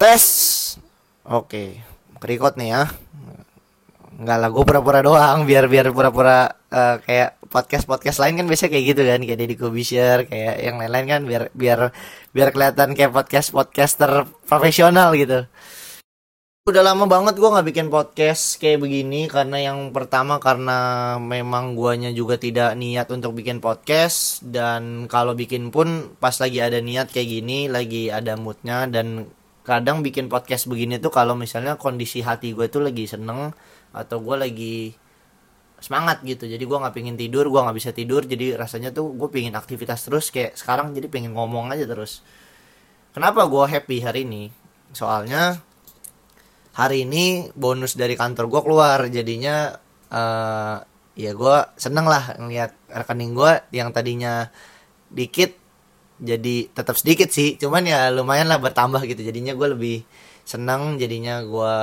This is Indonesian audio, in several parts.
Tes. Oke, record nih ya. Enggak lah, gue pura-pura doang biar biar pura-pura uh, kayak podcast podcast lain kan biasa kayak gitu kan kayak Deddy Kobisher kayak yang lain-lain kan biar biar biar kelihatan kayak podcast podcaster profesional gitu. Udah lama banget gue nggak bikin podcast kayak begini karena yang pertama karena memang guanya juga tidak niat untuk bikin podcast dan kalau bikin pun pas lagi ada niat kayak gini lagi ada moodnya dan kadang bikin podcast begini tuh kalau misalnya kondisi hati gue tuh lagi seneng atau gue lagi semangat gitu. Jadi gue nggak pingin tidur gue nggak bisa tidur. Jadi rasanya tuh gue pingin aktivitas terus kayak sekarang jadi pengen ngomong aja terus. Kenapa gue happy hari ini? Soalnya hari ini bonus dari kantor gue keluar. Jadinya uh, ya gue seneng lah ngeliat rekening gue yang tadinya dikit jadi tetap sedikit sih. Cuman ya lumayan lah bertambah gitu. Jadinya gue lebih seneng jadinya gue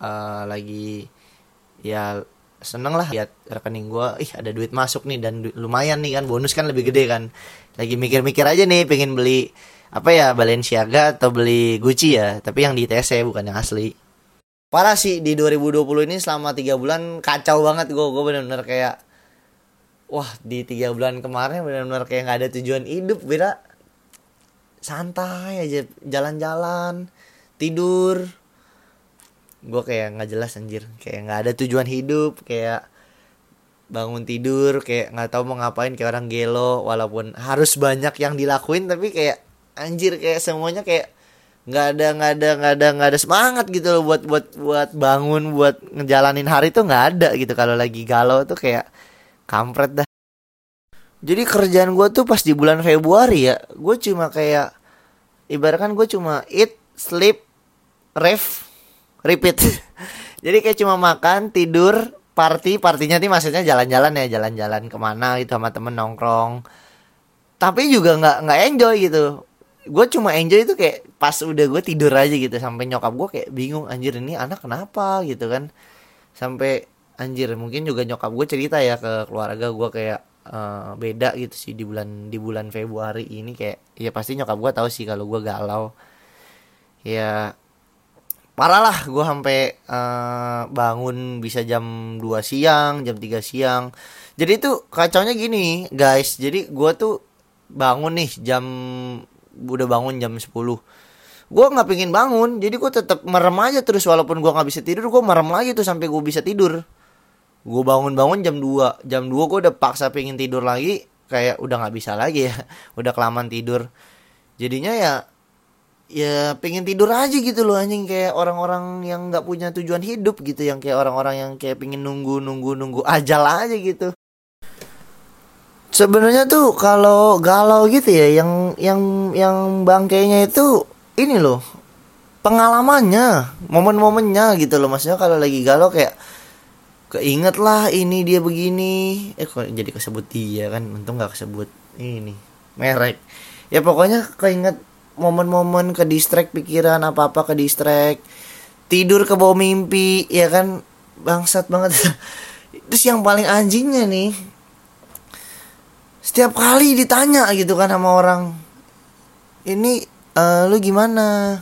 uh, lagi ya seneng lah lihat rekening gue ih ada duit masuk nih dan lumayan nih kan. Bonus kan lebih gede kan. Lagi mikir-mikir aja nih pengen beli apa ya Balenciaga atau beli Gucci ya. Tapi yang di TC bukan yang asli. Parah sih di 2020 ini selama tiga bulan kacau banget gue gue bener-bener kayak wah di tiga bulan kemarin bener-bener kayak nggak ada tujuan hidup beda santai aja jalan-jalan tidur. Gue kayak nggak jelas anjir. Kayak nggak ada tujuan hidup kayak bangun tidur kayak nggak tahu mau ngapain kayak orang gelo walaupun harus banyak yang dilakuin tapi kayak anjir kayak semuanya kayak nggak ada nggak ada nggak ada nggak ada semangat gitu loh buat buat buat bangun buat ngejalanin hari tuh nggak ada gitu. Kalau lagi galau tuh kayak kampret dah jadi kerjaan gue tuh pas di bulan Februari ya gue cuma kayak ibaratkan gue cuma eat sleep ref repeat. Jadi kayak cuma makan tidur party partinya nih maksudnya jalan-jalan ya jalan-jalan ke mana gitu sama temen nongkrong. Tapi juga nggak nggak enjoy gitu. Gue cuma enjoy itu kayak pas udah gue tidur aja gitu sampai nyokap gue kayak bingung anjir ini anak kenapa? gitu kan. Sampai anjir mungkin juga nyokap gue cerita ya ke keluarga gue kayak uh, beda gitu sih di bulan di bulan Februari ini kayak ya pasti nyokap gue tahu sih kalau gue galau. Ya parah lah gue sampai uh, bangun bisa jam 2 siang jam 3 siang. Jadi itu kacaunya gini guys. Jadi gue tuh bangun nih jam udah bangun jam 10 gue nggak pingin bangun jadi gue tetap merem aja terus walaupun gue nggak bisa tidur gue merem lagi tuh sampai gue bisa tidur gue bangun-bangun jam 2 jam 2 gue udah paksa pengen tidur lagi. Kayak udah nggak bisa lagi ya. Udah kelamaan tidur. Jadinya ya ya pengen tidur aja gitu loh anjing. Kayak orang-orang yang nggak punya tujuan hidup gitu. Yang kayak orang-orang yang kayak pengen nunggu nunggu nunggu ajal aja gitu. Sebenarnya tuh kalau galau gitu ya yang yang yang bangkainya itu ini loh. Pengalamannya momen-momennya gitu loh. Maksudnya kalau lagi galau kayak keinget lah ini dia begini. Eh kok jadi kesebut dia kan? Untung nggak kesebut ini merek. Ya pokoknya keinget momen-momen ke distract pikiran apa apa ke distract tidur ke bawah mimpi ya kan? Bangsat banget. Terus yang paling anjingnya nih setiap kali ditanya gitu kan sama orang ini uh, lu gimana?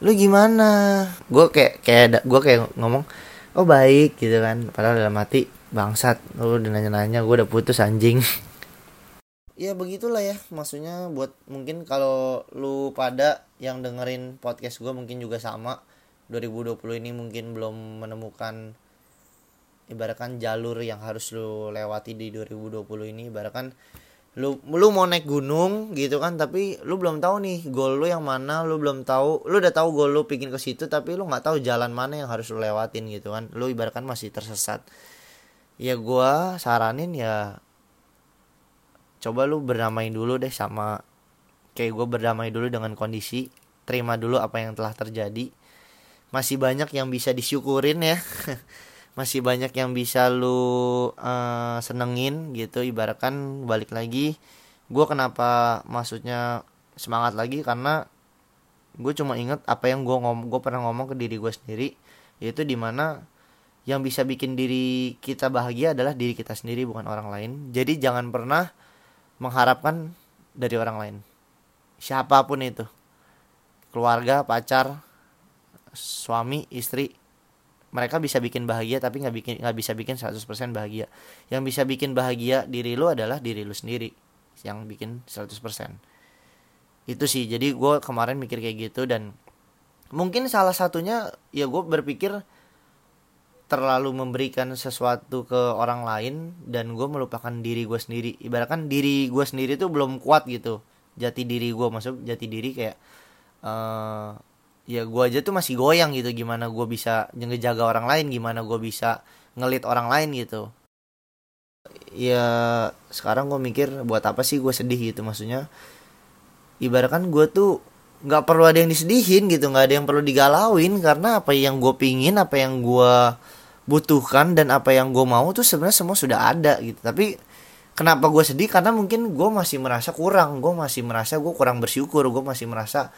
Lu gimana? Gue kayak kayak gue kayak ngomong oh baik gitu kan. Padahal dalam hati bangsat lu udah nanya-nanya gue udah putus anjing. Ya begitulah ya. Maksudnya buat mungkin kalau lu pada yang dengerin podcast gue mungkin juga sama. 2020 ini mungkin belum menemukan ibaratkan jalur yang harus lu lewati di 2020 ini. Ibaratkan lu lu mau naik gunung gitu kan tapi lu belum tahu nih goal lu yang mana lu belum tahu lu udah tahu goal lu pingin ke situ tapi lu nggak tahu jalan mana yang harus lu lewatin gitu kan. Lu ibaratkan masih tersesat. Ya gua saranin ya coba lu berdamai dulu deh sama kayak gue berdamai dulu dengan kondisi terima dulu apa yang telah terjadi. Masih banyak yang bisa disyukurin ya masih banyak yang bisa lu uh, senengin gitu. Ibaratkan balik lagi gue kenapa maksudnya semangat lagi? Karena gue cuma inget apa yang gue ngom gue pernah ngomong ke diri gue sendiri yaitu di mana yang bisa bikin diri kita bahagia adalah diri kita sendiri bukan orang lain. Jadi jangan pernah mengharapkan dari orang lain. Siapa pun itu. Keluarga pacar suami istri mereka bisa bikin bahagia tapi nggak bikin nggak bisa bikin 100% bahagia. Yang bisa bikin bahagia diri lu adalah diri lu sendiri yang bikin 100% itu sih. Jadi gue kemarin mikir kayak gitu dan mungkin salah satunya ya gue berpikir terlalu memberikan sesuatu ke orang lain dan gue melupakan diri gue sendiri. Ibaratkan diri gue sendiri tuh belum kuat gitu. Jati diri gue maksud jati diri kayak uh, ya gue aja tuh masih goyang gitu gimana gue bisa ngejaga orang lain gimana gue bisa ngelit orang lain gitu. Ya sekarang gue mikir buat apa sih gue sedih gitu maksudnya ibaratkan gue tuh nggak perlu ada yang disedihin gitu nggak ada yang perlu digalauin karena apa yang gue pingin apa yang gue butuhkan dan apa yang gue mau tuh sebenarnya semua sudah ada gitu. Tapi kenapa gue sedih? Karena mungkin gue masih merasa kurang gue masih merasa gue kurang bersyukur gue masih merasa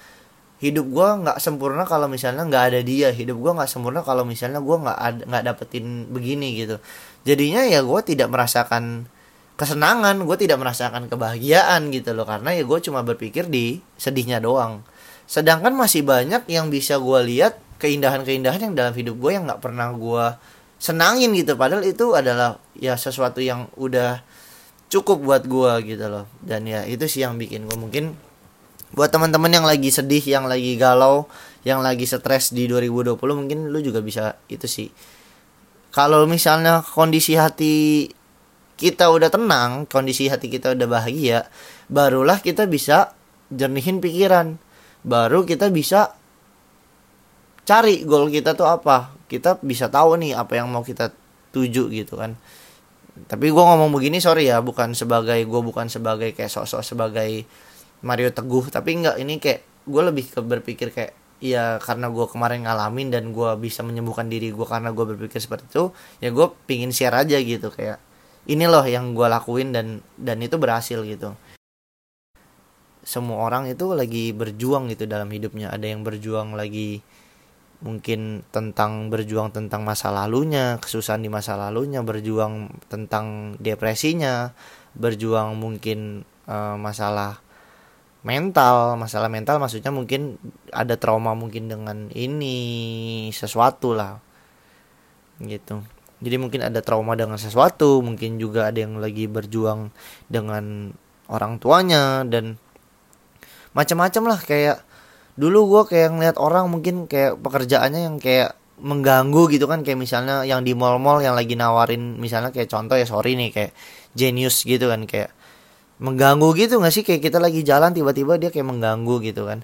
hidup gue nggak sempurna kalau misalnya nggak ada dia. Hidup gue nggak sempurna kalau misalnya gue nggak nggak dapetin begini gitu. Jadinya ya gue tidak merasakan kesenangan gue tidak merasakan kebahagiaan gitu loh. Karena ya gue cuma berpikir di sedihnya doang. Sedangkan masih banyak yang bisa gue lihat keindahan-keindahan yang dalam hidup gue yang nggak pernah gue senangin gitu. Padahal itu adalah ya sesuatu yang udah cukup buat gue gitu loh. Dan ya itu sih yang bikin gue mungkin buat teman-teman yang lagi sedih yang lagi galau yang lagi stres di 2020 mungkin lu juga bisa itu sih. Kalau misalnya kondisi hati kita udah tenang kondisi hati kita udah bahagia barulah kita bisa jernihin pikiran. Baru kita bisa cari goal kita tuh apa. Kita bisa tahu nih apa yang mau kita tuju gitu kan. Tapi gue ngomong begini sorry ya bukan sebagai gue bukan sebagai kayak sosok sebagai Mario Teguh tapi enggak ini kayak gue lebih ke berpikir kayak ya karena gue kemarin ngalamin dan gue bisa menyembuhkan diri gue karena gue berpikir seperti itu ya gue pingin share aja gitu kayak ini loh yang gue lakuin dan dan itu berhasil gitu. Semua orang itu lagi berjuang gitu dalam hidupnya. Ada yang berjuang lagi mungkin tentang berjuang tentang masa lalunya kesusahan di masa lalunya berjuang tentang depresinya berjuang mungkin uh, masalah mental masalah mental maksudnya mungkin ada trauma mungkin dengan ini sesuatu lah. Gitu. Jadi mungkin ada trauma dengan sesuatu mungkin juga ada yang lagi berjuang dengan orang tuanya dan macam-macam lah. Kayak dulu gue kayak ngeliat orang mungkin kayak pekerjaannya yang kayak mengganggu gitu kan. Kayak misalnya yang di mall-mall yang lagi nawarin misalnya kayak contoh ya sorry nih kayak genius gitu kan. Kayak mengganggu gitu gak sih? Kayak kita lagi jalan tiba-tiba dia kayak mengganggu gitu kan.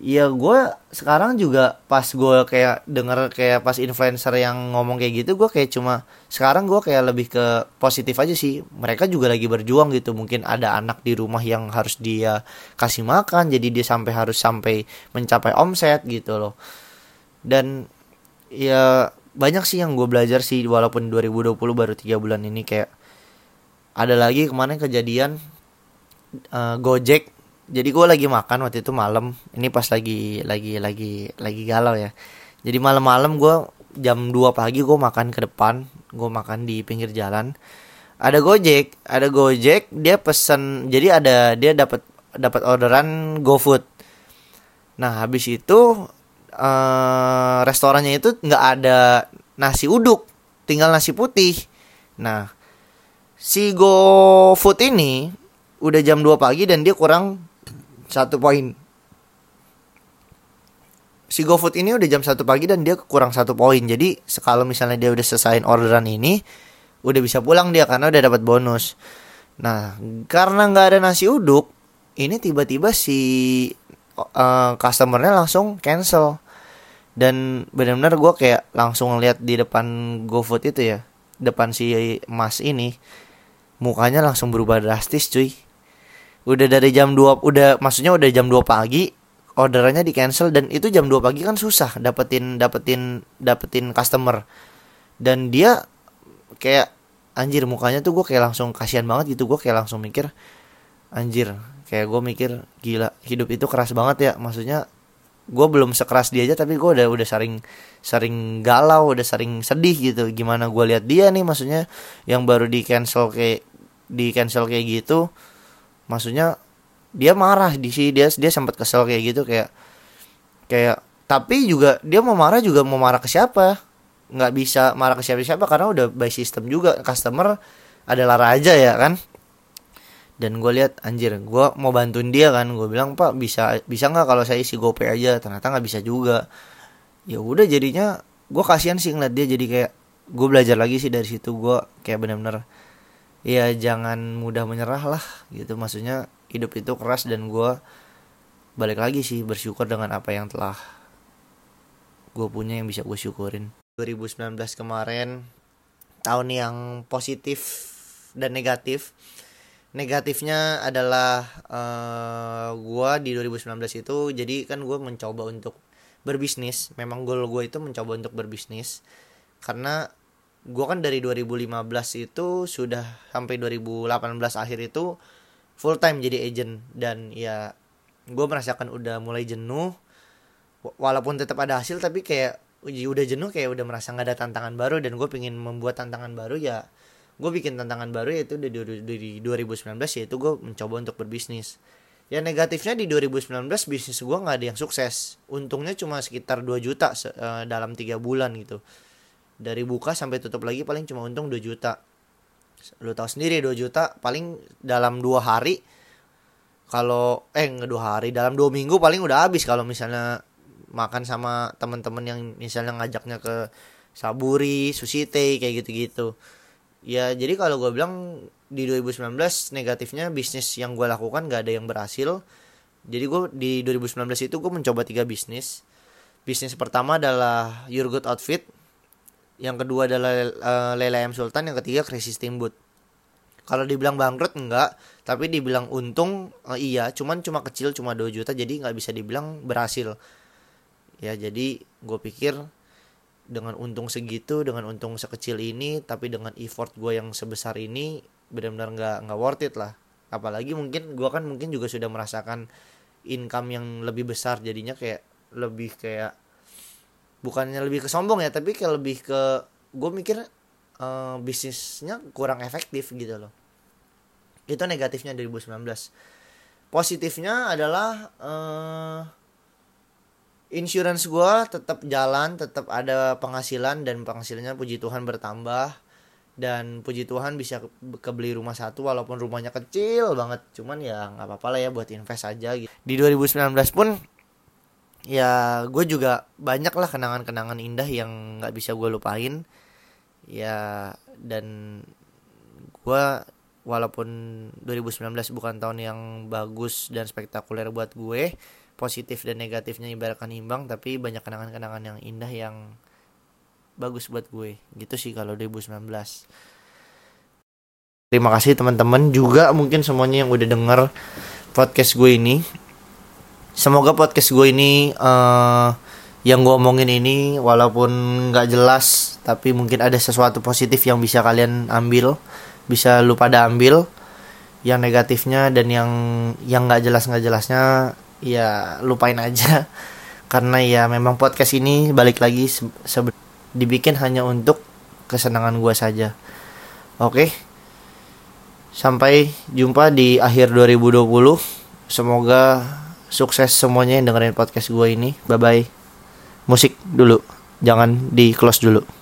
Ya gue sekarang juga pas gue kayak denger kayak pas influencer yang ngomong kayak gitu gue kayak cuma sekarang gue kayak lebih ke positif aja sih. Mereka juga lagi berjuang gitu. Mungkin ada anak di rumah yang harus dia kasih makan jadi dia sampai harus sampai mencapai omset gitu loh. Dan ya banyak sih yang gue belajar sih walaupun 2020 baru tiga bulan ini kayak ada lagi kemarin kejadian uh, Gojek. Jadi gue lagi makan waktu itu malam. Ini pas lagi lagi lagi lagi galau ya. Jadi malam-malam gue jam 2 pagi gue makan ke depan. Gue makan di pinggir jalan. Ada Gojek ada Gojek dia pesen jadi ada dia dapat dapat orderan GoFood. Nah habis itu uh, restorannya itu nggak ada nasi uduk tinggal nasi putih. Nah si GoFood ini udah jam 2 pagi dan dia kurang satu poin. Si GoFood ini udah jam satu pagi dan dia kurang satu poin. Jadi kalau misalnya dia udah selesaiin orderan ini, udah bisa pulang dia karena udah dapat bonus. Nah, karena nggak ada nasi uduk, ini tiba-tiba si uh, customernya langsung cancel. Dan benar-benar gue kayak langsung lihat di depan GoFood itu ya, depan si Mas ini, mukanya langsung berubah drastis cuy. Udah dari jam 2 udah maksudnya udah jam 2 pagi orderannya di cancel dan itu jam 2 pagi kan susah dapetin dapetin dapetin customer. Dan dia kayak anjir mukanya tuh gue kayak langsung kasihan banget gitu. Gue kayak langsung mikir anjir kayak gue mikir gila hidup itu keras banget ya. Maksudnya gue belum sekeras dia aja tapi gue udah udah sering sering galau udah sering sedih gitu. Gimana gue lihat dia nih maksudnya yang baru di cancel kayak di cancel kayak gitu maksudnya dia marah di sini dia dia sempat kesel kayak gitu kayak kayak tapi juga dia mau marah juga mau marah ke siapa? Nggak bisa marah ke siapa siapa karena udah by system juga customer adalah raja ya kan? Dan gue lihat anjir gue mau bantuin dia kan? Gue bilang pak bisa bisa nggak kalau saya isi gopay aja? Ternyata nggak bisa juga. Ya udah jadinya gue kasihan sih ngeliat dia jadi kayak gue belajar lagi sih dari situ gue kayak bener-bener ya jangan mudah menyerah lah gitu. Maksudnya hidup itu keras dan gue balik lagi sih bersyukur dengan apa yang telah gue punya yang bisa gue syukurin. 2019 kemarin tahun yang positif dan negatif. Negatifnya adalah uh, gue di 2019 itu jadi kan gue mencoba untuk berbisnis. Memang goal gue itu mencoba untuk berbisnis. Karena gue kan dari 2015 itu sudah sampai 2018 akhir itu full time jadi agent. Dan ya gue merasakan udah mulai jenuh. Walaupun tetap ada hasil tapi kayak udah jenuh kayak udah merasa nggak ada tantangan baru. Dan gue pengen membuat tantangan baru ya gue bikin tantangan baru yaitu di, di, di 2019 yaitu gue mencoba untuk berbisnis. Ya negatifnya di 2019 bisnis gue nggak ada yang sukses. Untungnya cuma sekitar 2 juta uh, dalam tiga bulan gitu dari buka sampai tutup lagi paling cuma untung 2 juta lu tahu sendiri 2 juta paling dalam dua hari kalau eh dua hari dalam dua minggu paling udah habis kalau misalnya makan sama teman-teman yang misalnya ngajaknya ke Saburi, Sushi Tei kayak gitu-gitu. Ya jadi kalau gue bilang di 2019 negatifnya bisnis yang gue lakukan gak ada yang berhasil. Jadi gue di 2019 itu gue mencoba tiga bisnis. Bisnis pertama adalah Your Good Outfit. Yang kedua adalah uh, Lela M Sultan. Yang ketiga Crazy Steamboat. Kalau dibilang bangkrut enggak, tapi dibilang untung uh, iya, cuman cuma kecil cuma 2 juta jadi nggak bisa dibilang berhasil ya jadi gue pikir dengan untung segitu dengan untung sekecil ini tapi dengan effort gue yang sebesar ini benar-benar nggak nggak worth it lah apalagi mungkin gue kan mungkin juga sudah merasakan income yang lebih besar jadinya kayak lebih kayak bukannya lebih ke sombong ya tapi kayak lebih ke gue mikir uh, bisnisnya kurang efektif gitu loh. Itu negatifnya 2019 positifnya adalah uh, insurance gue tetap jalan tetap ada penghasilan dan penghasilannya puji Tuhan bertambah. Dan puji Tuhan bisa kebeli rumah satu walaupun rumahnya kecil banget. Cuman ya nggak apa-apa lah ya buat invest aja gitu. Di 2019 pun ya gue juga banyak lah kenangan-kenangan indah yang nggak bisa gue lupain. Ya dan gue walaupun 2019 bukan tahun yang bagus dan spektakuler buat gue positif dan negatifnya ibaratkan imbang tapi banyak kenangan-kenangan yang indah yang bagus buat gue. Gitu sih kalau 2019 terima kasih teman-teman juga mungkin semuanya yang udah denger podcast gue ini semoga podcast gue ini uh, yang gue omongin ini walaupun nggak jelas tapi mungkin ada sesuatu positif yang bisa kalian ambil bisa lu pada ambil. Yang negatifnya dan yang yang nggak jelas nggak jelasnya ya lupain aja. Karena ya memang podcast ini balik lagi dibikin hanya untuk kesenangan gue saja. Oke? Sampai jumpa di akhir 2020 semoga sukses semuanya yang dengerin podcast gue ini. Bye bye musik dulu. Jangan di close dulu